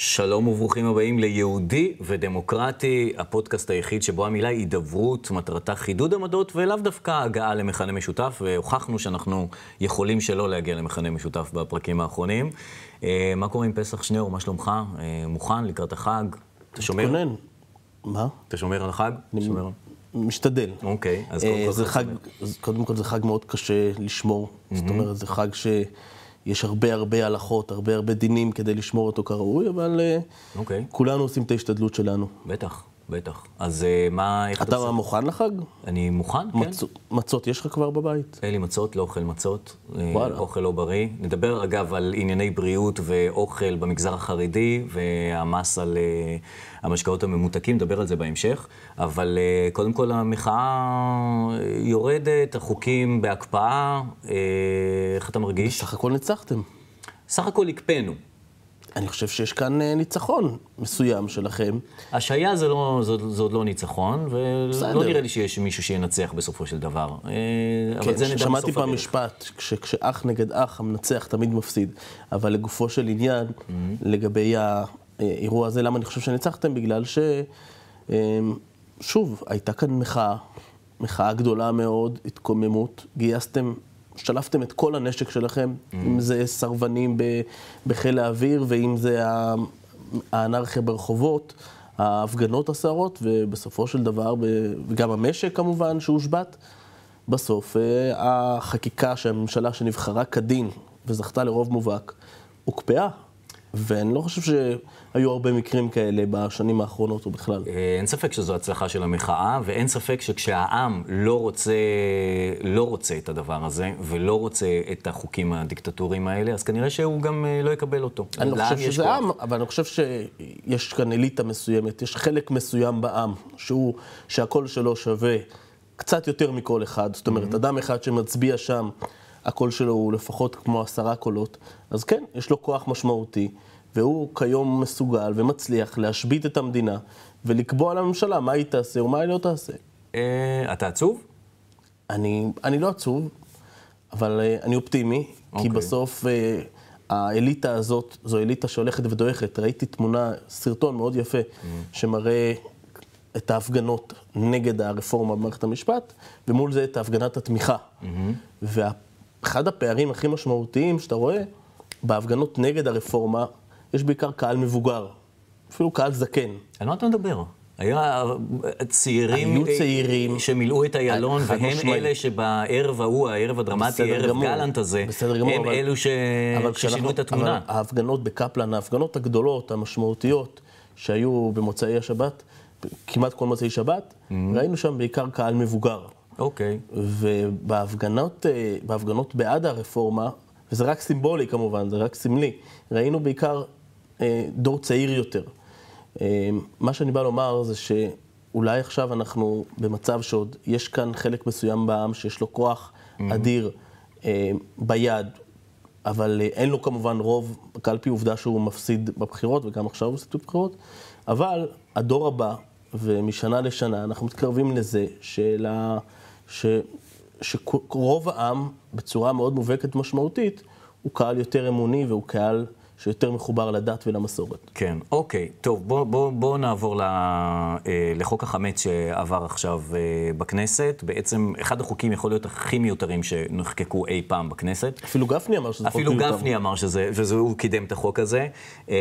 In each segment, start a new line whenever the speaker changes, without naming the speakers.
שלום וברוכים הבאים ליהודי ודמוקרטי, הפודקאסט היחיד שבו המילה הידברות, מטרתה חידוד עמדות ולאו דווקא הגעה למכנה משותף, והוכחנו שאנחנו יכולים שלא להגיע למכנה משותף בפרקים האחרונים. אה, מה קורה עם פסח שניאור? מה שלומך? אה, מוכן לקראת החג? אתה שומר?
מתכונן. מה?
אתה שומר על החג? שומר.
משתדל.
אוקיי, אז
אה,
קודם כל
זה
חג
קודם כל זה חג מאוד קשה לשמור. זאת אומרת, זה חג שיש הרבה הרבה הלכות, הרבה הרבה דינים כדי לשמור אותו כראוי, אבל אה,
אוקיי,
כולנו עושים את ההשתדלות שלנו.
בטח, בטח. אז אה, מה, איך אתה
אתה
עושה?
מוכן לחג?
אני מוכן, כן.
מצות- מצות יש לך כבר בבית?
אין לי מצות, לא אוכל מצות. אה,
וואלה.
אוכל לא בריא. נדבר אגב על ענייני בריאות ואוכל במגזר החרדי והמס על אה, המשקאות הממותקים, נדבר על זה בהמשך. אבל אה, קודם כל המחאה אה, יורדת, החוקים בהקפאה. אה, איך אתה מרגיש?
בסך הכל ניצחתם.
סך הכל הקפאנו.
אני חושב שיש כאן אה, ניצחון מסוים שלכם.
השעיה זה, לא, זה, זה עוד לא ניצחון, ולא. נראה לי שיש מישהו שינצח בסופו של דבר. אה, אבל
כן,
זה נדע
שמעתי פעם. משפט, כש- כשאח נגד אח, המנצח תמיד מפסיד. אבל לגופו של עניין,
Mm-hmm.
לגבי האירוע הזה, למה אני חושב שניצחתם? בגלל ש... אמ, שוב, הייתה כאן מחאה, מחאה גדולה מאוד, התקוממות, גייסתם, שלפתם את כל הנשק שלכם,
Mm-hmm.
אם זה סרבנים בחיל האוויר, ואם זה האנרכיה ברחובות, ההפגנות הסערות, ובסופו של דבר, וגם המשק כמובן שהושבת. בסוף אה, החקיקה שהממשלה שנבחרה כדין וזכתה לרוב מובהק, הוקפאה. ואני לא חושב שהיו הרבה מקרים כאלה בשנים האחרונות או בכלל.
אה, אין ספק שזו הצלחה של המחאה, ואין ספק שכשהעם לא רוצה, לא רוצה את הדבר הזה, ולא רוצה את החוקים הדיקטטוריים האלה, אז כנראה שהוא גם אה, לא יקבל אותו.
אני לא חושב שזה
כוח.
עם, אבל אני חושב שיש כאן אליטה מסוימת, יש חלק מסוים בעם, שהוא, שהקול שלו שווה קצת יותר מכל אחד. זאת אומרת, אדם אחד שמצביע שם, הקול שלו הוא לפחות כמו עשרה קולות, אז כן, יש לו כוח משמעותי, והוא כיום מסוגל ומצליח להשבית את המדינה ולקבוע לממשלה מה היא תעשה ומה היא לא תעשה.
אה, אתה עצוב?
אני, אני לא עצוב, אבל uh, אני אופטימי, כי
אוקיי.
בסוף uh, האליטה הזאת, זו אליטה שהולכת ודועכת. ראיתי תמונה, סרטון מאוד יפה, שמראה את ההפגנות נגד הרפורמה במערכת המשפט, ומול זה את הפגנת התמיכה. ואחד הפערים הכי משמעותיים שאתה רואה, בהפגנות נגד הרפורמה, יש בעיקר קהל מבוגר, אפילו קהל זקן.
על מה אתה מדבר? היה צעירים,
היו
אה,
צעירים.
שמילאו את איילון, והם
משמעית.
אלה שבערב ההוא, הערב הדרמטי, ערב
גמור.
גלנט הזה,
בסדר גמור,
הם
אבל-
אלו ש...
אבל
ששינו את התמונה.
אבל ההפגנות בקפלן, ההפגנות הגדולות, המשמעותיות, שהיו במוצאי השבת, כמעט כל מוצאי שבת,
Mm-hmm.
ראינו שם בעיקר קהל מבוגר.
אוקיי.
ובהפגנות אה, בעד הרפורמה, וזה רק סימבולי כמובן, זה רק סמלי, ראינו בעיקר אה, דור צעיר יותר. אה, מה שאני בא לומר זה שאולי עכשיו אנחנו במצב שעוד יש כאן חלק מסוים בעם שיש לו כוח אדיר אה, ביד, אבל אה, אין לו כמובן רוב בקלפי, עובדה שהוא מפסיד בבחירות, וגם עכשיו הוא מפסיד בבחירות, אבל הדור הבא, ומשנה לשנה, אנחנו מתקרבים לזה של ה... ש... שרוב העם, בצורה מאוד מובהקת ומשמעותית, הוא קהל יותר אמוני והוא קהל שיותר מחובר לדת ולמסורת.
כן, אוקיי. טוב, בוא, בוא, בוא נעבור ל, אה, לחוק החמץ שעבר עכשיו אה, בכנסת. בעצם אחד החוקים יכול להיות הכי מיותרים שנחקקו אי פעם בכנסת.
אפילו גפני אמר שזה חוק
אפילו
מיותר.
גפני אמר שזה, וזה הוא קידם את החוק הזה. אה,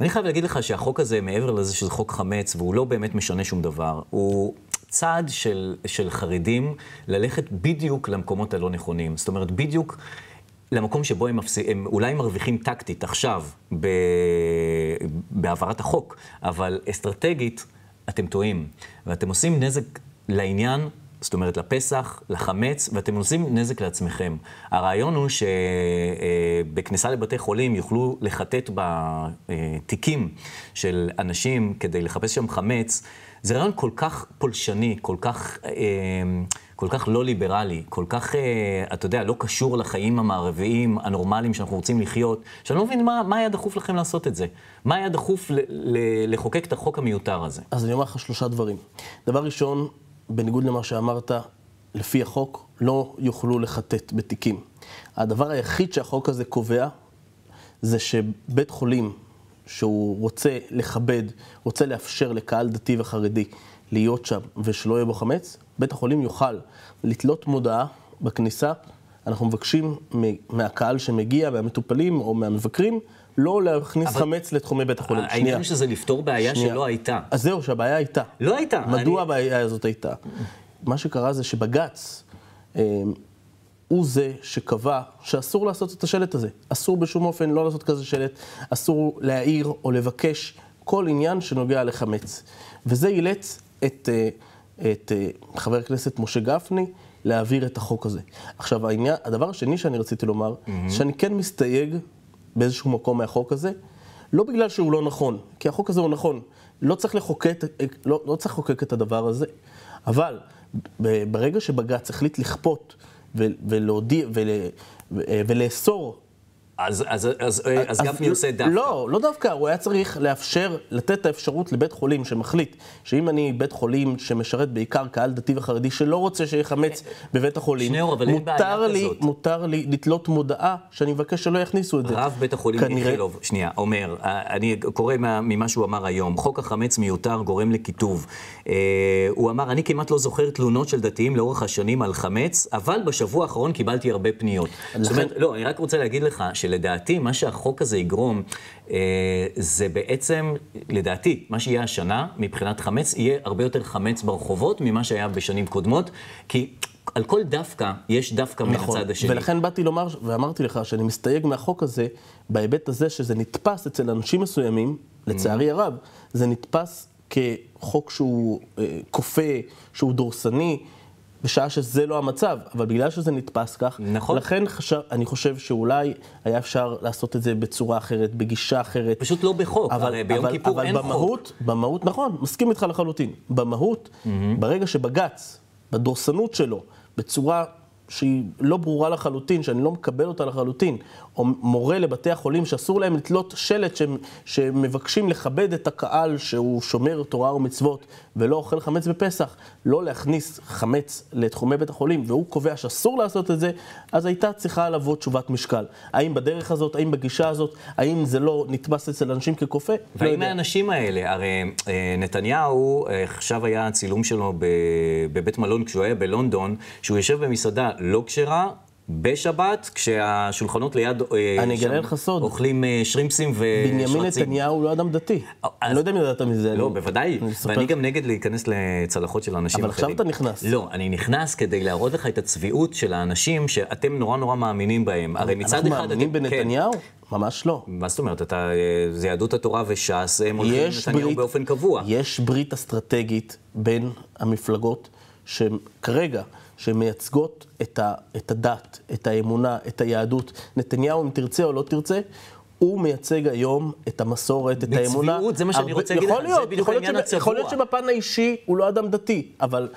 ואני חייב להגיד לך שהחוק הזה, מעבר לזה שזה חוק חמץ, והוא לא באמת משנה שום דבר, הוא צעד של, של חרדים ללכת בדיוק למקומות הלא נכונים. זאת אומרת, בדיוק למקום שבו הם, מפס... הם אולי מרוויחים טקטית עכשיו ב... בהעברת החוק, אבל אסטרטגית אתם טועים, ואתם עושים נזק לעניין זאת אומרת, לפסח, לחמץ, ואתם עושים נזק לעצמכם. הרעיון הוא שבכניסה לבתי חולים יוכלו לחטט בתיקים של אנשים כדי לחפש שם חמץ. זה רעיון כל כך פולשני, כל כך, אה, כל כך לא ליברלי, כל כך, אה, אתה יודע, לא קשור לחיים המערביים, הנורמליים שאנחנו רוצים לחיות, שאני לא מבין מה, מה היה דחוף לכם לעשות את זה. מה היה דחוף ל- ל- לחוקק את החוק המיותר הזה?
אז אני אומר לך שלושה דברים. דבר ראשון, בניגוד למה שאמרת, לפי החוק לא יוכלו לחטט בתיקים. הדבר היחיד שהחוק הזה קובע זה שבית חולים שהוא רוצה לכבד, רוצה לאפשר לקהל דתי וחרדי להיות שם ושלא יהיה בו חמץ, בית החולים יוכל לתלות מודעה בכניסה. אנחנו מבקשים מהקהל שמגיע, מהמטופלים או מהמבקרים, לא להכניס אבל... חמץ לתחומי בית החולים.
העניין הוא שזה לפתור בעיה שנייה. שלא הייתה.
אז זהו, שהבעיה הייתה.
לא הייתה.
מדוע אני... הבעיה הזאת הייתה? מה שקרה זה שבג"ץ אה, הוא זה שקבע שאסור לעשות את השלט הזה. אסור בשום אופן לא לעשות כזה שלט, אסור להעיר או לבקש כל עניין שנוגע לחמץ. וזה אילץ את, אה, את אה, חבר הכנסת משה גפני להעביר את החוק הזה. עכשיו, העניין, הדבר השני שאני רציתי לומר, mm-hmm. שאני כן מסתייג באיזשהו מקום מהחוק הזה, לא בגלל שהוא לא נכון, כי החוק הזה הוא נכון. לא צריך לחוקק, לא, לא צריך לחוקק את הדבר הזה, אבל ברגע שבג"ץ החליט לכפות ולהודיע ולאסור
אז, אז, אז, אז, גפני עושה דווקא.
לא, לא דווקא, הוא היה צריך לאפשר, לתת את האפשרות לבית חולים שמחליט שאם אני בית חולים שמשרת בעיקר קהל דתי וחרדי שלא רוצה שיהיה חמץ בבית החולים,
שניאור, אבל אין בעיה
לי,
כזאת.
מותר לי לתלות מודעה שאני מבקש שלא יכניסו את זה.
רב בית החולים כנראה... איכילוב, שנייה, אומר, אני קורא ממה שהוא אמר היום, חוק החמץ מיותר גורם לקיטוב. אה, הוא אמר, אני כמעט לא זוכר תלונות של דתיים לאורך השנים על חמץ, אבל בשבוע האחרון קיבלתי הרבה פניות. לכן... זאת אומרת, לא, אני רק רוצה להגיד לך, שלדעתי, מה שהחוק הזה יגרום, אה, זה בעצם, לדעתי, מה שיהיה השנה, מבחינת חמץ, יהיה הרבה יותר חמץ ברחובות ממה שהיה בשנים קודמות, כי... על כל דווקא, יש דווקא נכון, מן הצד השני.
ולכן באתי לומר, ואמרתי לך, שאני מסתייג מהחוק הזה, בהיבט הזה שזה נתפס אצל אנשים מסוימים, לצערי mm-hmm. הרב, זה נתפס כחוק שהוא אה, כופה, שהוא דורסני, בשעה שזה לא המצב, אבל בגלל שזה נתפס כך,
נכון.
לכן חשב, אני חושב שאולי היה אפשר לעשות את זה בצורה אחרת, בגישה אחרת.
פשוט לא בחוק, אבל, הרי ביום אבל, כיפור
אבל
אין
במהות, חוק. במהות, נכון, מסכים איתך לחלוטין. במהות, mm-hmm. ברגע שבג"ץ, בדורסנות שלו, בצורה שהיא לא ברורה לחלוטין, שאני לא מקבל אותה לחלוטין, או מורה לבתי החולים שאסור להם לתלות שלט שהם, שמבקשים לכבד את הקהל שהוא שומר תורה ומצוות ולא אוכל חמץ בפסח, לא להכניס חמץ לתחומי בית החולים, והוא קובע שאסור לעשות את זה, אז הייתה צריכה לבוא תשובת משקל. האם בדרך הזאת, האם בגישה הזאת, האם זה לא נתפס אצל אנשים ככופה? לא
והאם לא האנשים האלה, הרי אה, נתניהו, אה, עכשיו היה צילום שלו בבית מלון כשהוא היה בלונדון, שהוא יושב במסעדה לא כשרה, בשבת, כשהשולחנות ליד...
אה, אני אגלה לך סוד.
אוכלים אה, שרימפסים ושרצים.
בנימין נתניהו לא אדם דתי. אני לא יודע אם ידעת מזה.
לא, בוודאי. ואני גם נגד להיכנס לצלחות של אנשים
אחרים. אבל עכשיו אתה נכנס.
לא, אני נכנס כדי להראות לך את הצביעות של האנשים שאתם נורא נורא מאמינים בהם. הרי מצד אחד...
אנחנו מאמינים בנתניהו? כן. ממש לא.
מה זאת אומרת? אתה, אה, זה יהדות התורה וש"ס, הם הולכים לנתניהו באופן קבוע.
יש ברית אסטרטגית בין המפלגות, שכרגע... שמייצגות את, ה, את הדת, את האמונה, את היהדות. נתניהו, אם תרצה או לא תרצה, הוא מייצג היום את המסורת, את האמונה.
בצביעות, זה מה שאני רוצה להגיד לך, זה בדיוק העניין הצבוע.
יכול להיות שבפן האישי הוא לא אדם דתי, אבל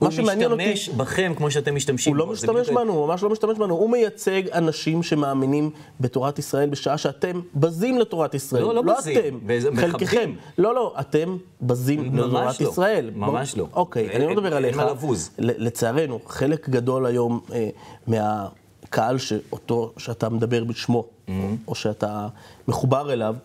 אותי... הוא משתמש בכם כמו שאתם משתמשים
בו. הוא לא משתמש בנו, הוא ממש לא משתמש בנו. הוא מייצג אנשים שמאמינים בתורת ישראל בשעה שאתם בזים לתורת ישראל.
לא, לא, לא בזים.
אתם, חלקכם. לא, לא, אתם בזים לתורת
לא.
ישראל.
ממש לא.
אוקיי, אני לא מדבר עליך. אין מה לבוז. לצערנו, חלק גדול היום אה, מהקהל שאותו, שאתה מדבר בשמו, mm-hmm. או שאתה מחובר אליו,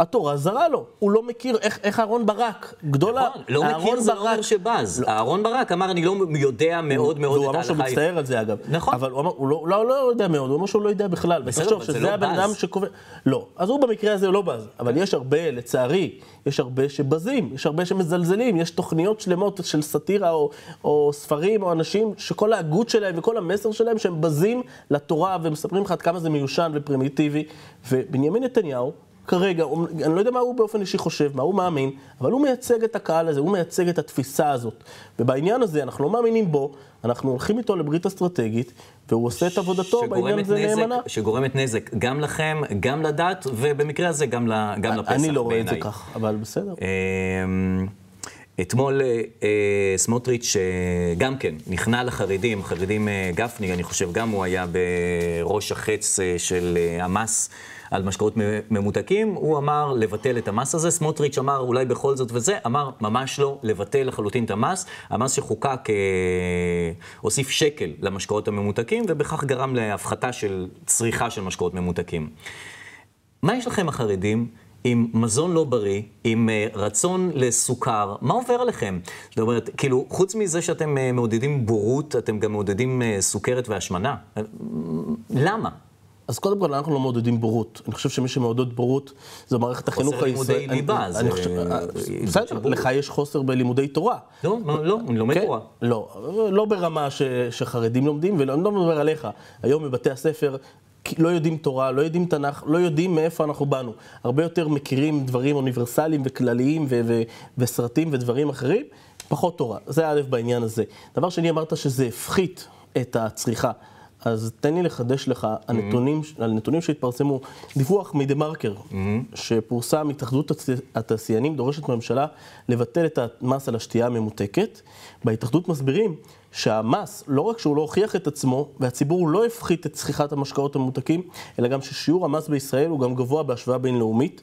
התורה זרה לו. הוא לא מכיר איך, איך אהרון ברק, גדול נכון,
ה... לא מכיר זה לא אומר שבז. לא. אהרון ברק אמר, אני לא יודע מאוד מאוד
את ההלכה. והוא אמר שהוא מצטער על זה אגב.
נכון.
אבל הוא אמר, הוא לא, לא, לא יודע מאוד, הוא אמר שהוא לא יודע בכלל. בסדר, אבל זה לא. שזה הבן אדם שקובע... לא. אז הוא במקרה הזה לא בז. אבל יש הרבה, לצערי, יש הרבה שבזים, יש הרבה שמזלזלים, יש תוכניות שלמות של סאטירה או, או ספרים או אנשים שכל ההגות שלהם וכל המסר שלהם שהם בזים לתורה ומספרים לך עד כמה זה מיושן ופרימיטיבי. ובנימין נתניהו, כרגע, אני לא יודע מה הוא באופן אישי חושב, מה הוא מאמין, אבל הוא מייצג את הקהל הזה, הוא מייצג את התפיסה הזאת. ובעניין הזה, אנחנו לא מאמינים בו, אנחנו הולכים איתו לברית אסטרטגית, והוא עושה את עבודתו בעניין הזה נאמנה.
שגורמת נזק גם לכם, גם לדת, ובמקרה הזה גם, גם לפסח בעיניי.
אני לא רואה את זה כך, אבל בסדר. אמ,
אתמול אה, אה, סמוטריץ' אה, גם כן נכנע לחרדים, חרדים אה, גפני, אני חושב גם הוא היה בראש החץ אה, של אה, המס. על משקאות ממותקים, הוא אמר לבטל את המס הזה. סמוטריץ' אמר אולי בכל זאת וזה, אמר ממש לא, לבטל לחלוטין את המס. המס שחוקק אה, הוסיף שקל למשקאות הממותקים, ובכך גרם להפחתה של צריכה של משקאות ממותקים. מה יש לכם החרדים עם מזון לא בריא, עם אה, רצון לסוכר, מה עובר עליכם? זאת אומרת, כאילו, חוץ מזה שאתם אה, מעודדים בורות, אתם גם מעודדים אה, סוכרת והשמנה. אה, למה?
אז קודם כל, אנחנו לא מעודדים בורות. אני חושב שמי שמעודד בורות זו מערכת החינוך
חוסר לימודי
הישראלית.
ליבה, זה- אה,
בסדר,
של בורות.
לך יש חוסר בלימודי תורה.
לא, מה, לא, אני לומד
כן?
תורה.
לא, לא ברמה שחרדים לומדים, ואני לא מדבר עליך. היום בבתי הספר לא יודעים תורה, לא יודעים תנ"ך, לא יודעים מאיפה אנחנו באנו. הרבה יותר מכירים דברים אוניברסליים וכלליים ו- ו- וסרטים ודברים אחרים, פחות תורה. זה א' בעניין הזה. דבר שני, אמרת שזה הפחית את הצריכה. אז תן לי לחדש לך, הנתונים, על נתונים שהתפרסמו, דיווח מדה מרקר, שפורסם, התאחדות התעשיינים דורשת מהממשלה לבטל את המס על השתייה הממותקת. בהתאחדות מסבירים שהמס, לא רק שהוא לא הוכיח את עצמו, והציבור לא הפחית את צריכת המשקאות הממותקים, אלא גם ששיעור המס בישראל הוא גם גבוה בהשוואה בינלאומית.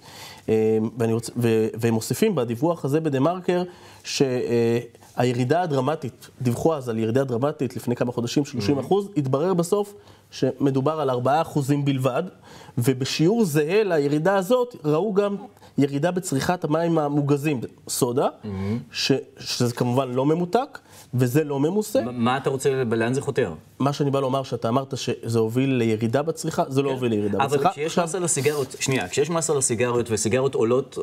אה, רוצה, ו, והם מוסיפים בדיווח הזה בדה מרקר, שהירידה הדרמטית, דיווחו אז על ירידה דרמטית לפני כמה חודשים, 30 אחוז, התברר בסוף שמדובר על 4 אחוזים בלבד, ובשיעור זהה לירידה הזאת ראו גם ירידה בצריכת המים המוגזים, סודה, ש, שזה כמובן לא ממותק, וזה לא ממוסה.
מה- אתה רוצה, לאן זה חותר?
מה שאני בא לומר, שאתה אמרת שזה הוביל לירידה בצריכה, זה לא הוביל לירידה
כן. אבל
בצריכה.
כשיש מס על הסיגריות, שנייה, כשיש מס על הסיגריות וסיגריות עולות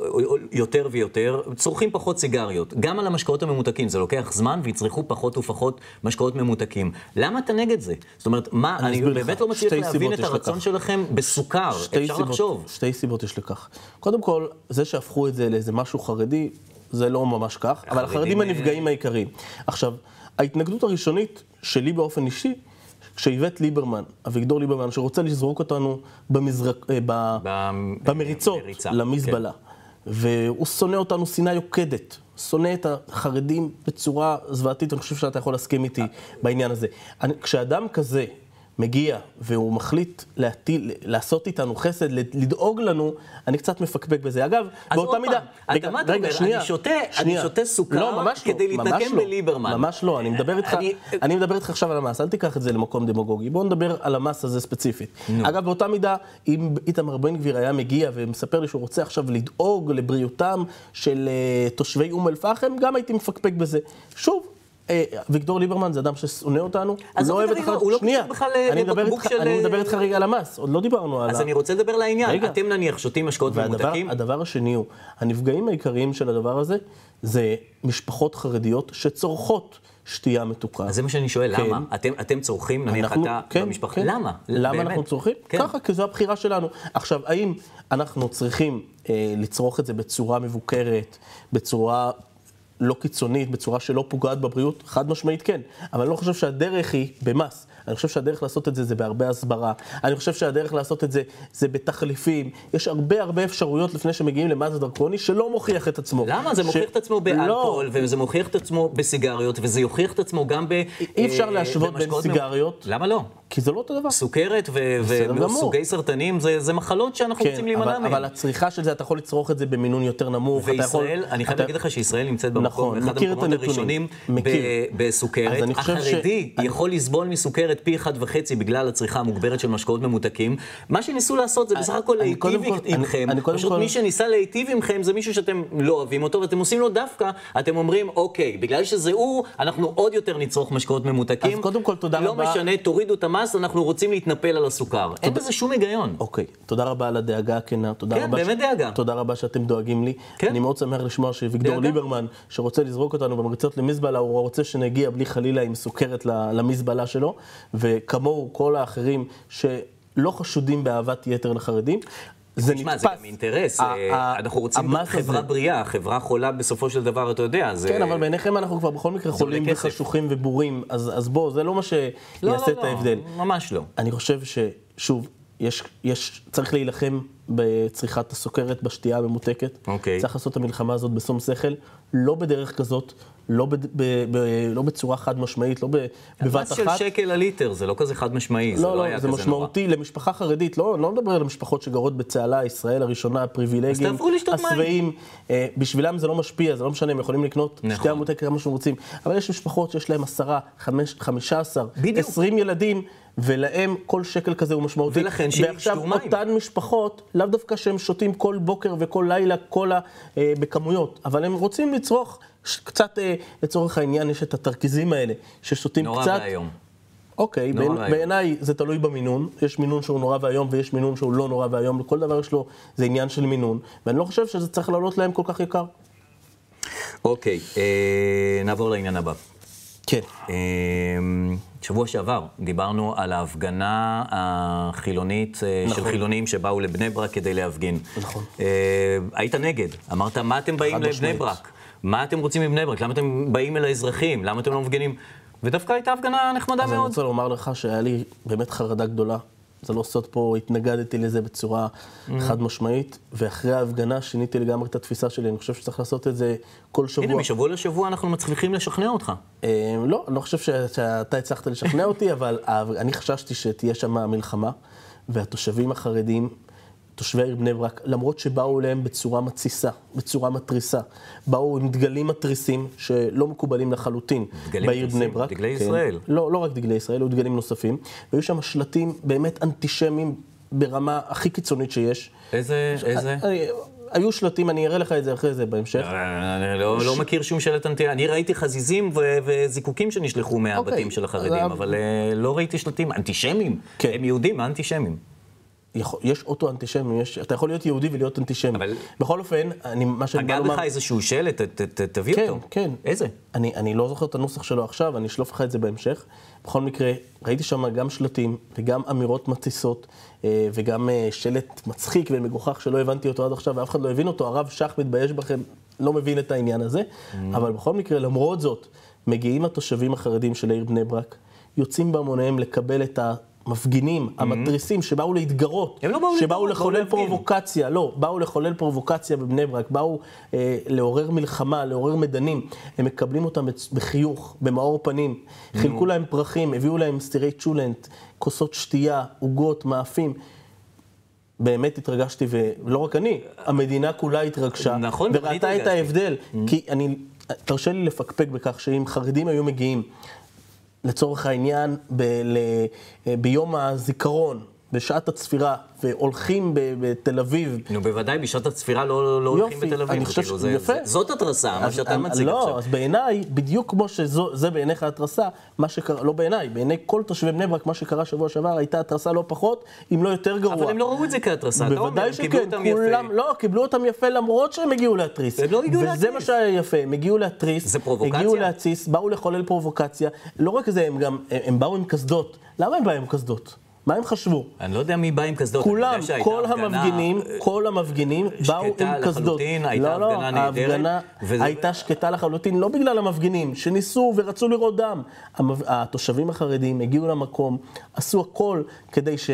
יותר ויותר, צורכים פחות סיגריות. גם על המשקאות הממותקים, זה לוקח זמן ויצרכו פחות ופחות משקאות ממותקים. למה אתה נגד זה? זאת אומרת, מה,
אני.
באמת לא מצליח להבין את הרצון
לכך.
שלכם בסוכר. אפשר
סיבות,
לחשוב.
שתי סיבות יש לכך. קודם כל, זה שהפכו את זה לאיזה משהו חרדי, זה לא ממש כך, אבל
החרדים, אה,
הנפגעים העיקריים. עכשיו, ההתנגדות הראשונית שלי באופן אישי, כשאיווט ליברמן, אביגדור ליברמן, שרוצה לזרוק אותנו במזרק, אה, ב,
ב-
במריצות
במריצה,
למזבלה, והוא שונא אותנו שנאה יוקדת. שונא את החרדים בצורה זוועתית, אני חושב שאתה יכול להסכים איתי בעניין הזה. אני, כשאדם כזה מגיע והוא מחליט להטיל, לעשות איתנו חסד, לדאוג לנו, אני קצת מפקפק בזה. אגב,
אז
באותה
עוד
מידה...
פעם, אתה מה אתה אומר? אני שותה- אני שותה סוכר
לא, ממש לא,
כדי
ממש
להתנקם
לא,
בליברמן.
ממש לא, אני מדבר איתך,
אני-
אני מדבר איתך עכשיו על המס, אל תיקח את זה למקום דמגוגי. בואו נדבר על המס הזה ספציפית. אגב, באותה מידה, אם איתמר בן גביר היה מגיע ומספר לי שהוא רוצה עכשיו לדאוג לבריאותם של אה, תושבי אום אל-פחם, גם הייתי מפקפק בזה. שוב, אביגדור ליברמן זה אדם ששונא אותנו,
עזוב
לא אוהב
את אביגדור, הוא לא קשור בכלל
אני מדבר
לבקבוק
איתך-
של,
אני מדבר
אה,
איתך רגע על המס, עוד לא דיברנו על
אז. אני רוצה לדבר לעניין. אתם נניח שותים משקאות ממותקים,
הדבר השני הוא, הנפגעים העיקריים של הדבר הזה, זה משפחות חרדיות שצורכות שתייה מתוקה.
אז זה מה שאני שואל,
כן.
למה? אתם, אתם צורכים, נניח
אנחנו-
אתה
כן,
במשפחה,
כן.
למה?
למה
באמת?
אנחנו צורכים?
כן.
ככה, כי זו הבחירה שלנו. עכשיו, האם אנחנו צריכים אה, לצרוך את זה בצורה מבוקרת, בצורה לא קיצונית, בצורה שלא פוגעת בבריאות? חד משמעית כן. אבל אני לא חושב שהדרך היא במס. אני חושב שהדרך לעשות את זה זה בהרבה הסברה. אני חושב שהדרך לעשות את זה זה בתחליפים. יש הרבה הרבה אפשרויות לפני שמגיעים למס דרקוני שלא מוכיח את עצמו.
למה? זה
ש-
מוכיח את עצמו
לא.
באלכוהול, וזה מוכיח את עצמו בסיגריות, וזה יוכיח את עצמו גם ב...
אי אפשר
אה,
להשוות בין
במשקאות מ-
סיגריות.
למה לא?
כי זה לא אותו דבר.
סוכרת. וסוגי סרטנים זה, זה מחלות שאנחנו רוצים
כן,
להימנע
אבל,
מהן.
אבל הצריכה של זה, אתה יכול לצרוך את זה במינון יותר נמוך. אתה יכול,
וישראל, אני חייב
אתה-
להגיד לך שישראל נמצאת במקום,
נכון,
אחד המקומות. הראשונים בסוכרת.
חושב ש-
החרדי
אני-
יכול לסבול מסוכרת פי אחד וחצי בגלל הצריכה המוגברת של משקאות ממותקים. מה שניסו לעשות זה בסך הכל להיטיב עמכם. פשוט מי שניסה להיטיב עמכם זה מישהו שאתם לא אוהבים אותו, ואתם עושים לו דווקא, אתם אומרים, אוקיי, בגלל שזה הוא, אנחנו עוד יותר נצרוך משקאות ממותקים.
אז קודם כל, תודה
לא
רבה.
משנה, תורידו את המס, אנחנו רוצים להתנפל על הסוכר. אין בזה שום היגיון.
אוקיי, תודה רבה על הדאגה הכנה, תודה
כן,
רבה.
באמת דאגה.
תודה רבה שאתם דואגים לי.
כן.
אני מאוד שמח לשמוע שאביגדור
דאגה.
ליברמן, שרוצה לזרוק אותנו במריצות למזבלה, הוא רוצה שנגיע בלי חלילה עם סוכרת למזבלה שלו, וכמוהו כל האחרים שלא חשודים באהבת יתר לחרדים. זה
תשמע,
נתפס.
זה גם אינטרס, אה, אנחנו רוצים חברה בריאה, חברה חולה בסופו של דבר, אתה יודע, זה...
כן, אבל בעיניכם אנחנו כבר בכל מקרה חולים. וחשוכים ובורים, אז בוא, זה לא מה שיעשה
לא,
את
לא, לא,
ההבדל.
ממש לא.
אני חושב ששוב, יש, יש, צריך להילחם בצריכת הסוכרת בשתייה הממותקת.
אוקיי.
צריך לעשות את המלחמה הזאת בשום שכל, לא בדרך כזאת, לא, ב, ב, ב, לא בצורה חד משמעית, לא ב, בבת
מס של
אחת.
שקל לליטר, זה לא כזה חד משמעי, זה
לא,
לא
לא,
היה
זה
כזה נורא.
משמעותי למשפחה חרדית, לא, לא מדבר על המשפחות שגרות בצהלה, ישראל הראשונה, הפריבילגים. השבעים, אה, בשבילם זה לא משפיע, זה לא משנה, הם יכולים לקנות
נכון.
שתי עמותי כמה שהם רוצים, אבל יש משפחות שיש להם עשרה, חמש, חמישה עשר. עשרים ילדים, ולהם כל שקל כזה הוא משמעותי.
ולכן שישתו מים.
ועכשיו אותן משפחות, לאו דווקא שהם שותים כל בוקר וכל לילה קולה אה, בכמויות, אבל הם רוצים לצרוך קצת, אה, לצורך העניין, יש את התרכיזים האלה, ששותים
נורא
קצת.
ואיום.
אוקיי,
נורא
בעיני-. בעיניי זה תלוי במינון, יש מינון שהוא נורא ואיום ויש מינון שהוא לא נורא ואיום, לכל דבר יש לו, זה עניין של מינון, ואני לא חושב שזה צריך לעלות להם כל כך יקר.
אוקיי, אה, נעבור לעניין הבא.
כן.
אה, שבוע שעבר דיברנו על ההפגנה החילונית אה, של
נכון.
חילונים שבאו לבני ברק כדי להפגין.
נכון.
אה, היית נגד, אמרת, מה אתם באים לבני. ברק? מה אתם רוצים מבני ברק? למה אתם באים אל האזרחים? למה אתם לא מפגינים? ודווקא הייתה הפגנה נחמדה
אז אני
מאוד.
רוצה לומר לך שהיה לי באמת חרדה גדולה. זה לא סוד פה, התנגדתי לזה בצורה
Mm.
חד משמעית, ואחרי ההפגנה שיניתי לגמרי את התפיסה שלי. אני חושב שצריך לעשות את זה כל שבוע.
הנה, משבוע לשבוע אנחנו מצליחים לשכנע אותך.
אה, לא, אני לא חושב ש- שאתה הצלחת לשכנע אותי, אבל אני חששתי שתהיה שם מלחמה, והתושבים החרדים, תושבי העיר בני ברק, למרות שבאו אליהם בצורה מתסיסה, בצורה מתריסה, באו עם דגלים מתריסים שלא מקובלים לחלוטין
דגלים
בעיר
מתריסים?
בני ברק.
דגלי
כן.
ישראל.
לא, לא רק דגלי ישראל, היו דגלים נוספים, והיו שם שלטים באמת אנטישמיים ברמה הכי קיצונית שיש.
איזה, איזה?
אה, היו שלטים, אני אראה לך את זה אחרי זה בהמשך.
אני לא, לא מכיר שום שלט אנטי... אני ראיתי חזיזים ו- וזיקוקים שנשלחו מהבתים
אוקיי,
של החרדים, אבל אה, לא ראיתי שלטים אנטישמים.
כן.
הם יהודים, מה אנטישמים?
יכול, יש אוטו-אנטישמי, יש, אתה יכול להיות יהודי ולהיות אנטישמי.
אבל-
בכל אופן, אני, מה שאני בא לומר...
בך איזשהו שלט, ת- ת- תביא
כן,
אותו.
כן.
איזה?
אני, אני לא זוכר את הנוסח שלו עכשיו, אני אשלוף לך את זה בהמשך. בכל מקרה, ראיתי שם גם שלטים וגם אמירות מתסיסות אה, וגם אה, שלט מצחיק ומגוחך שלא הבנתי אותו עד עכשיו ואף אחד לא הבין אותו, הרב שך מתבייש בכם, לא מבין את העניין הזה.
Mm.
אבל בכל מקרה, למרות זאת, מגיעים התושבים החרדים של העיר בני ברק, יוצאים בהמוניהם לקבל את המפגינים, המתריסים, שבאו להתגרות.
הם לא באו
שבאו
להתגרות,
לחולל. פרובוקציה, לא, באו לחולל פרובוקציה בבני ברק, באו אה, לעורר מלחמה, לעורר מדנים. הם מקבלים אותם בחיוך, במאור פנים, חילקו להם פרחים, הביאו להם סטירי צ'ולנט, כוסות שתייה, עוגות, מאפים. באמת התרגשתי, ולא רק אני, המדינה כולה התרגשה.
נכון,
וראתה את. ההבדל. כי אני, תרשה לי לפקפק בכך שאם חרדים היו מגיעים, לצורך העניין, ב, ל, ביום הזיכרון, בשעת הצפירה, והולכים בתל אביב,
נו, בוודאי, בשעת הצפירה לא לא הולכים
יופי,
בתל אביב.
אני חושב
כאילו,
ש-
זה-
יפה.
זאת התרסה, מה שאתה
אז-
מציג
לא,
עכשיו.
אז בעיניי, בדיוק כמו שזה בעיניך התרסה, מה שקרה, לא בעיניי, בעיני כל תושבי בני ברק, מה שקרה שבוע שעבר הייתה התרסה לא פחות, אם לא יותר גרוע.
אבל הם לא ראו את זה כהתרסה, אתה אומר,
בוודאי
הם קיבלו
שכן,
אותם יפה.
כולם, לא, קיבלו אותם יפה למרות שהם הגיעו להתריס.
הם לא הגיעו
וזה
להתריס.
מה שהיה יפה, הם הגיעו להתריס.
זה פרובוקציה?
הגיעו להתסיס, באו לחולל פרובוקציה. לא רק זה, הם גם, הם, הם באו עם קסדות. למה הם באו עם קסדות? מה הם חשבו?
אני לא יודע מי בא עם קסדות.
כולם, כל המפגינים, כל המפגינים באו עם
שקטה
קסדות.
לחלוטין, הייתה
לא,
הפגנה
לא, ההפגנה
וזה-
הייתה שקטה לחלוטין, לא בגלל המפגינים, שניסו ורצו לראות דם. התושבים החרדים הגיעו למקום, עשו הכל כדי ש...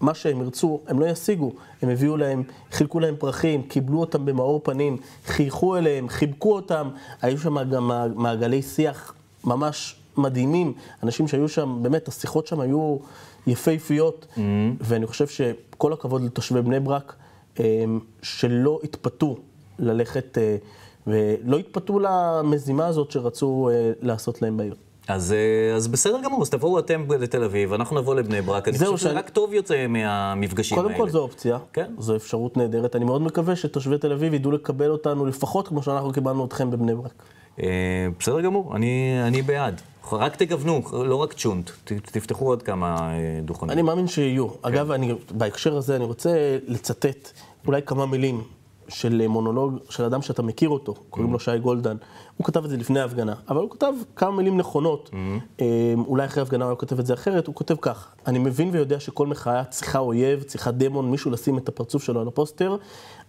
מה שהם ירצו, הם לא ישיגו. הם הביאו להם, חילקו להם פרחים, קיבלו אותם במאור פנים, חייכו אליהם, חיבקו אותם. היו שם גם מעגלי שיח ממש מדהימים. אנשים שהיו שם, באמת, השיחות שם היו יפהפיות, mm-hmm. ואני חושב שכל הכבוד לתושבי בני ברק, אמ, שלא התפתו ללכת, אה, ולא התפתו למזימה הזאת שרצו אה, לעשות להם בעיר.
אז, אה, אז בסדר גמור, אז תבואו אתם לתל אביב, אנחנו נבוא לבני ברק. אני חושב
שאני-
רק טוב יוצא מהמפגשים
קודם
האלה.
כל זו אופציה,
כן.
זו אפשרות נהדרת. אני מאוד מקווה שתושבי תל אביב ידעו לקבל אותנו לפחות כמו שאנחנו קיבלנו אתכם בבני ברק.
אה, בסדר גמור, אני, אני בעד. רק תגוונו, לא רק צ'ונט, תפתחו עוד כמה אה, דוכנים.
אני מאמין שיהיו. אגב, אני, בהקשר הזה אני רוצה לצטט אולי כמה מילים של מונולוג של אדם שאתה מכיר אותו, קוראים לו שי גולדן. הוא כתב את זה לפני ההפגנה, אבל הוא כתב כמה מילים נכונות. אה, אולי אחרי ההפגנה הוא כותב את זה אחרת, הוא כותב כך: אני מבין ויודע שכל מחאה צריכה אויב, צריכה דמון, מישהו לשים את הפרצוף שלו על הפוסטר,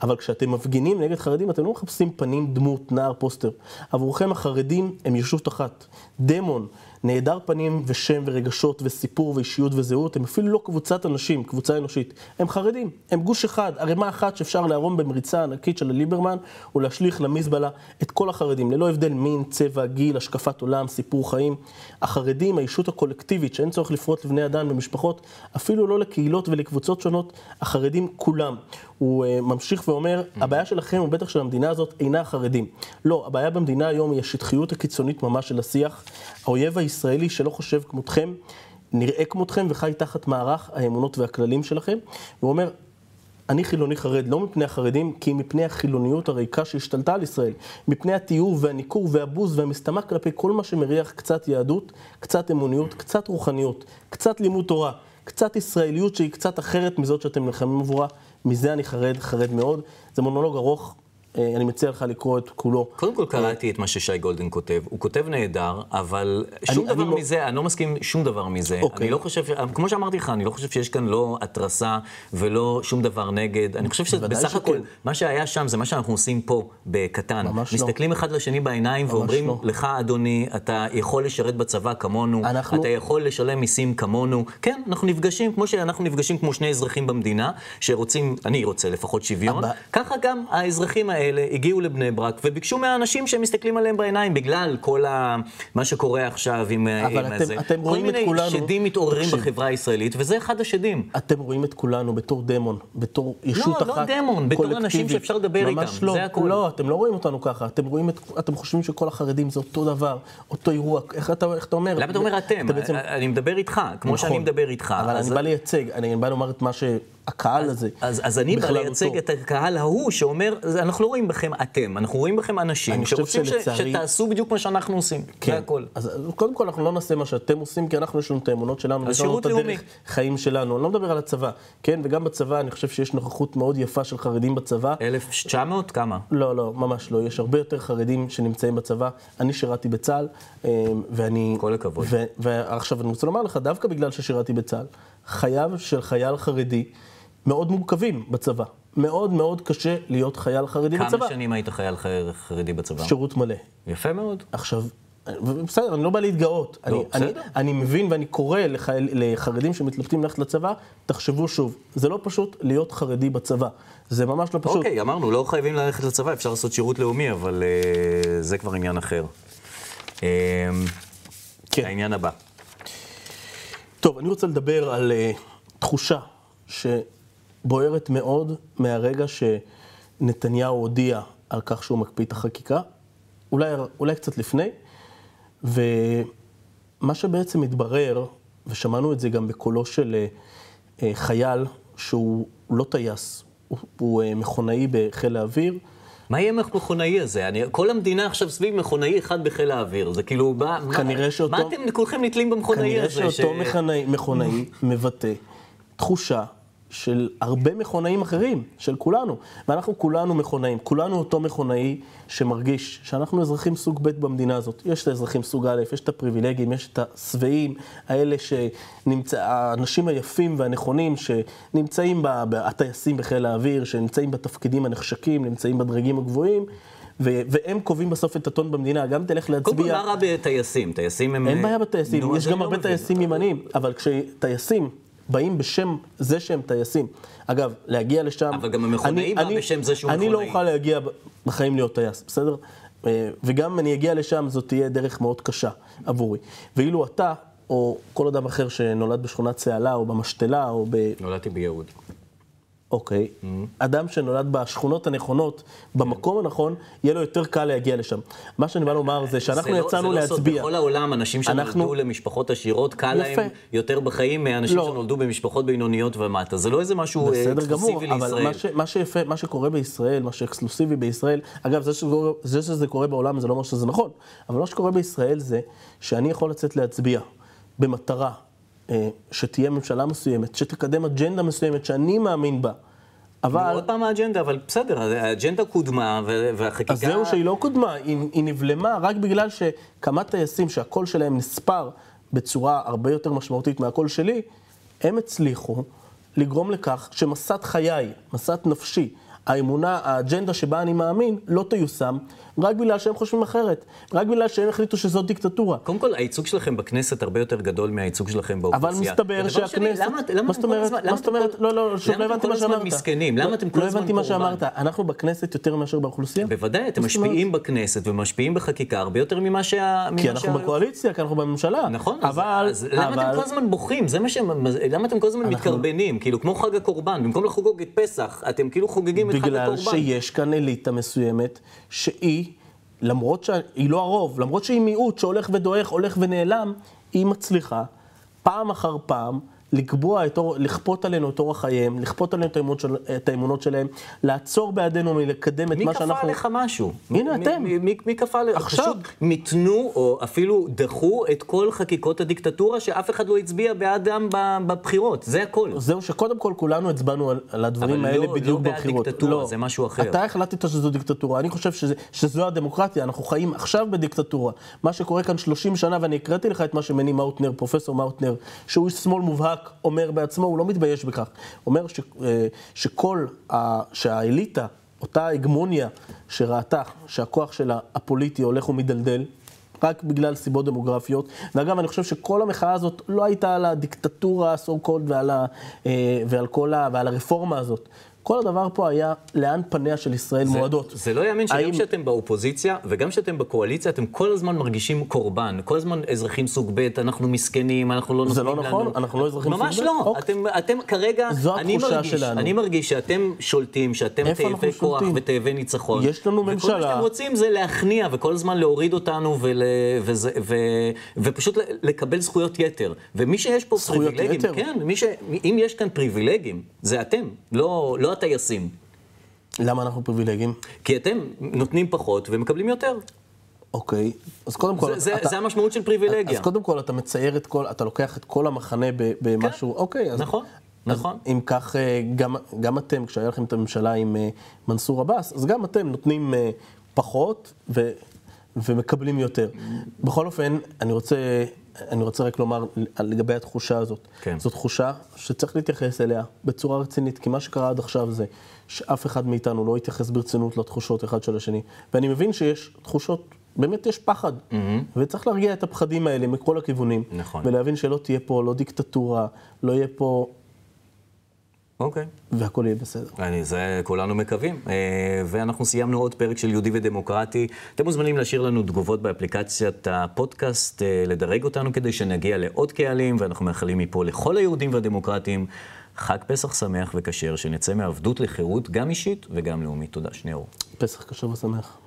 אבל כשאתם מפגינים נגד חרדים, אתם לא מחפשים פנים, דמות, נער, פוסטר. עבורכם החרדים הם ישות אחת. דמון, נעדר פנים ושם ורגשות וסיפור ואישיות וזהות, הם אפילו לא קבוצת אנשים, קבוצה אנושית. הם חרדים, הם גוש אחד, ערימה אחת שאפשר לערום במריצה ענקית של הליברמן ולהשליך למזבלה את כל החרדים, ללא הבדל מין, צבע, גיל, השקפת עולם, סיפור חיים. החרדים, הישות הקולקטיבית, שאין צורך לפרוט לבני אדם במשפחות, אפילו לא לקהילות ולקבוצות שונות, החרדים כולם. הוא uh, ממשיך ואומר, הבעיה שלכם, ובטח של המדינה הזאת, אינה החרדים. לא, הבעיה במדינה היום היא השטחיות הקיצונית ממש של השיח. האויב הישראלי שלא חושב כמותכם, נראה כמותכם וחי תחת מערך האמונות והכללים שלכם. והוא אומר, אני חילוני חרד, לא מפני החרדים, כי מפני החילוניות הריקה שהשתלטה על ישראל. מפני התיאור והניכור והבוז והמסתמך כלפי כל מה שמריח קצת יהדות, קצת אמוניות, קצת רוחניות, קצת לימוד תורה, קצת ישראליות שהיא קצת אחרת מזאת שאתם נלחמים עבורה. מזה אני חרד, חרד מאוד. זה מונולוג ארוך, אני מציע לך לקרוא את כולו.
קודם כל קראתי את מה ששי גולדן כותב. הוא כותב נהדר, אבל שום
אני
דבר
לא-
מזה, אני לא מסכים שום דבר מזה.
אוקיי.
אני לא חושב, כמו שאמרתי לך, אני לא חושב שיש כאן לא התרסה ולא שום דבר נגד. אני חושב שבסך
שכן.
הכל, מה שהיה שם זה מה שאנחנו עושים פה, בקטן.
ממש לא.
מסתכלים אחד לשני בעיניים ואומרים,
לא.
לך, אדוני, אתה יכול לשרת בצבא כמונו,
אנחנו-
אתה יכול לשלם מיסים כמונו. כן, אנחנו נפגשים, כמו שאנחנו נפגשים כמו שני אזרחים במדינה, שרוצים, אני רוצה לפחות שוויון.
הבא-
ככה גם האזרחים האלה הגיעו לבני ברק וביקשו מהאנשים שהם מסתכלים עליהם בעיניים, בגלל כל ה... מה שקורה עכשיו עם,
אבל
עם
אתם-
הזה.
אתם רואים את
כל
כולנו-
מיני שדים מתעוררים
תקשיב.
בחברה הישראלית, וזה אחד השדים.
אתם רואים את כולנו בתור דמון, בתור ישות
לא
אחת
דמון, בתור
קולקטיבית.
אנשים שאפשר לדבר איתם,
לא,
זה הכל.
לא, אתם לא רואים אותנו ככה. אתם רואים את, אתם חושבים שכל החרדים זה אותו דבר, אותו אירוע. איך אתה, איך אתה אומר?
למה אתה אומר אתם?
בעצם-
אני מדבר איתך, כמו
נכון.
שאני מדבר איתך.
אבל
אז-
אני בא לייצג, אני בא לומר את מה שהקהל הזה.
אז, אז אני בא. לייצג את הקהל ההוא שאומר, "זה- אנחנו לא רואים בכם אתם, אנחנו רואים בכם אנשים שרוצים
שלצערי-
שתעשו בדיוק מה שאנחנו עושים,
כן.
זה הכל.
אז קודם כל אנחנו לא נעשה מה שאתם עושים, כי אנחנו יש לנו את האמונות שלנו, ויש לנו את
לאומי.
הדרך חיים שלנו. אני לא מדבר על הצבא, כן? וגם בצבא אני חושב שיש נוכחות מאוד יפה של חרדים בצבא.
1900? כמה?
לא, לא, ממש לא. יש הרבה יותר חרדים שנמצאים בצבא. אני שירתי בצה"ל, אה, ואני...
כל הכבוד.
ו- ועכשיו אני רוצה לומר לך, דווקא בגלל ששירתי בצה"ל, חייו של חייל חרדי מאוד מורכבים בצבא. מאוד מאוד קשה להיות חייל חרדי
כמה
בצבא.
שנים היית חייל חרדי בצבא?
שירות מלא.
יפה מאוד.
עכשיו, בסדר, אני לא בא להתגאות. אני, אני,
בסדר.
אני מבין ואני קורא לחייל, לחרדים שמתלבטים ללכת לצבא, תחשבו שוב, זה לא פשוט להיות חרדי בצבא. זה ממש לא פשוט.
אוקיי, אמרנו, לא חייבים ללכת לצבא, אפשר לעשות שירות לאומי, אבל אה, זה כבר עניין אחר. אה,
כן.
העניין הבא.
טוב, אני רוצה לדבר על uh, תחושה שבוערת מאוד מהרגע שנתניהו הודיע על כך שהוא מקפיא את החקיקה, אולי, אולי קצת לפני, ומה שבעצם התברר, ושמענו את זה גם בקולו של uh, uh, חייל שהוא לא טייס, הוא, הוא uh, מכונאי בחיל האוויר,
מה יהיה עם המכונאי הזה? אני, כל המדינה עכשיו סביב מכונאי אחד בחיל האוויר. זה כאילו, מה,
כנראה
מה,
שאותו-
מה אתם כולכם נתלים במכונאי
כנראה
הזה?
שאותו מכונאי, מכונאי מבטא תחושה של הרבה מכונאים אחרים, של כולנו. ואנחנו כולנו מכונאים, כולנו אותו מכונאי שמרגיש שאנחנו אזרחים סוג ב' במדינה הזאת. יש את האזרחים סוג א', יש את הפריבילגים, יש את השבעים, האלה שנמצא, האנשים היפים והנכונים שנמצאים, ב, הטייסים בחיל האוויר, שנמצאים בתפקידים הנחשקים, נמצאים בדרגים הגבוהים. ו- והם קובעים בסוף את הטון במדינה, גם תלך להצביע.
קודם כל, מה רע בטייסים? טייסים הם...
אין בעיה בטייסים, יש גם
לא
הרבה. טייסים ימניים, אבל כשטייסים באים בשם זה שהם טייסים, אגב, להגיע לשם...
אבל גם המכונאי בא
אני-
בשם זה שהוא
אני לא
מכונאי.
אוכל להגיע בחיים להיות טייס, בסדר? אה, וגם אם אני אגיע לשם, זאת תהיה דרך מאוד קשה עבורי. ואילו אתה, או כל אדם אחר שנולד בשכונת צהלה, או במשתלה, או ב...
נולדתי ביהוד.
אוקיי, אדם שנולד בשכונות הנכונות, במקום הנכון, יהיה לו יותר קל להגיע לשם. מה שאני בא לומר זה שאנחנו
זה לא-
יצאנו
זה לא סוד,
להצביע.
בכל העולם, אנשים שנולדו
אנחנו-
למשפחות עשירות, קל
יפה.
להם יותר בחיים מאנשים
לא.
שנולדו במשפחות בינוניות ומטה. זה לא איזה משהו אה,
בסדר גמור,
אקסקלוסיבי
אבל
לישראל.
מה, ש, מה שיפה, מה שקורה בישראל, מה שאקסקלוסיבי בישראל, אגב, זה, שקורה, זה שזה קורה בעולם זה לא אומר שזה נכון, אבל מה שקורה בישראל זה שאני יכול לצאת להצביע במטרה שתהיה ממשלה מסוימת, שתקדם אג'נדה מסוימת שאני מאמין בה, אבל...
עוד פעם האג'נדה, אבל בסדר, האג'נדה קודמה והחקיקה...
אז זהו שהיא לא קודמה, היא, היא נבלמה רק בגלל שכמה טייסים שהקול שלהם נספר בצורה הרבה יותר משמעותית מהקול שלי, הם הצליחו לגרום לכך שמשאת חיי, משאת נפשי, האמונה, האג'נדה שבה אני מאמין, לא תיושם, רק בגלל שהם חושבים אחרת, רק בגלל שהם החליטו שזאת דיקטטורה.
קודם כל, הייצוג שלכם בכנסת הרבה יותר גדול מהייצוג שלכם באוכלוסייה.
אבל מסתבר שהכנסת...
למה, למה
מה זאת אומרת? מה
למה
זאת
אתם
אומרת?
כל-
לא, לא, שוב,
למה
לא
אתם
הבנתי
כל
מה
הזמן
שאמרת.
מסכנים? למה אתם כל
לא
הזמן
הבנתי מה
קורבן?
שאמרת. אנחנו בכנסת יותר מאשר באוכלוסייה?
בוודאי, אתם
מה?
משפיעים בכנסת ומשפיעים בחקיקה הרבה יותר ממה שה...
כי אנחנו בקואליציה, כי אנחנו בממשלה.
נכון, אז- למה אתם כל הזמן בוכים? זה מה ש... למה אתם כל הזמן מתקרבנים? כאילו, כמו חג הקורבן, במקום לחגוג את פסח, אתם כאילו חוגגים את חג
בגלל. שיש כאן אליטה מסוימת, שהיא, למרות שהיא לא הרוב, למרות שהיא מיעוט שהולך ודועך, הולך ונעלם, היא מצליחה פעם אחר פעם לקבוע את אור, לכפות עלינו את אורח חייהם, לכפות עלינו את האמונות, של, את האמונות שלהם, לעצור בעדינו מלקדם את
מי
מה
כפה
שאנחנו...
עליך משהו?
הנה,
מי-
אתם.
מי, מי, מי כפה עליך?
עכשיו.
פשוט מיתנו, או אפילו דחו את כל חקיקות הדיקטטורה שאף אחד לא הצביע בעדם בבחירות. זה הכל.
זהו שקודם כל כולנו הצבענו על, על הדברים
אבל
האלה
לא-
בדיוק
לא בעד
בבחירות.
דיקטטורה, זה משהו אחר.
אתה החלטת שזו דיקטטורה, אני חושב שזה, שזו הדמוקרטיה, אנחנו חיים עכשיו בדיקטטורה. מה שקורה כאן 30 שנה, ואני הקראתי לך את מה שמני מאוטנר, פרופסור מאוטנר, שהוא שמאל מובהק, אומר בעצמו, הוא לא מתבייש בכך. אומר ש, אה, שכל, ה, שהאליטה, אותה הגמוניה שראתה שהכוח שלה הפוליטי הולך ומדלדל, רק בגלל סיבות דמוגרפיות. ואגב, אני חושב שכל המחאה הזאת לא הייתה על הדיקטטורה הסו קולד ועל, ה, אה, ועל, כל ה, ועל הרפורמה הזאת. כל הדבר פה היה לאן פניה של ישראל
זה-
מועדות.
זה לא יאמן שגם
האם-
כשאתם באופוזיציה וגם כשאתם בקואליציה, אתם כל הזמן מרגישים קורבן. כל הזמן אזרחים סוג ב', אנחנו מסכנים, אנחנו לא נותנים
זה
לנו...
לא נכון, אנחנו לא אזרחים סוג
ממש
ב'?
לא.
אוקיי.
אתם, אתם כרגע...
זו
אני מרגיש,
שלנו.
אני מרגיש שאתם שולטים, שאתם תאבי כוח? ותאבי ניצחון.
יש לנו
וכל מה
ממשלה.
שאתם רוצים זה להכניע וכל הזמן להוריד אותנו ול, וזה, ו, ופשוט ל- לקבל זכויות יתר. ומי שיש פה פריבילגים,
יתר?
כן, מי ש, אם יש כאן פריבילגים, זה אתם, לא, לא הטייסים.
למה אנחנו פריבילגים?
כי אתם נותנים פחות ומקבלים יותר.
אוקיי, אז קודם כל...
זה, זה,
אתה-
זה המשמעות של פריבילגיה.
אז קודם כל אתה מצייר את כל, אתה לוקח את כל המחנה ב- במשהו, אוקיי, אז...
נכון,
אז
נכון.
אם כך, אה, גם, גם אתם, כשהיה לכם את הממשלה עם אה, מנסור עבאס, אז גם אתם נותנים אה, פחות ו, ומקבלים יותר. בכל אופן, אני רוצה, אני רוצה רק לומר לגבי התחושה הזאת.
כן.
זו תחושה שצריך להתייחס אליה בצורה רצינית, כי מה שקרה עד עכשיו זה שאף אחד מאיתנו לא התייחס ברצינות לתחושות אחד של השני. ואני מבין שיש תחושות, באמת יש פחד, וצריך להרגיע את הפחדים האלה מכל הכיוונים.
נכון.
ולהבין שלא תהיה פה לא דיקטטורה, לא יהיה פה...
אוקיי.
והכל יהיה בסדר.
אני, זה כולנו מקווים. אה, ואנחנו סיימנו עוד פרק של יהודי ודמוקרטי. אתם מוזמנים להשאיר לנו תגובות באפליקציית הפודקאסט, אה, לדרג אותנו כדי שנגיע לעוד קהלים, ואנחנו מאחלים מפה לכל היהודים והדמוקרטים חג פסח שמח וכשר, שנצא מעבדות לחירות, גם אישית וגם לאומית. תודה, שניאור.
פסח קשה ושמח.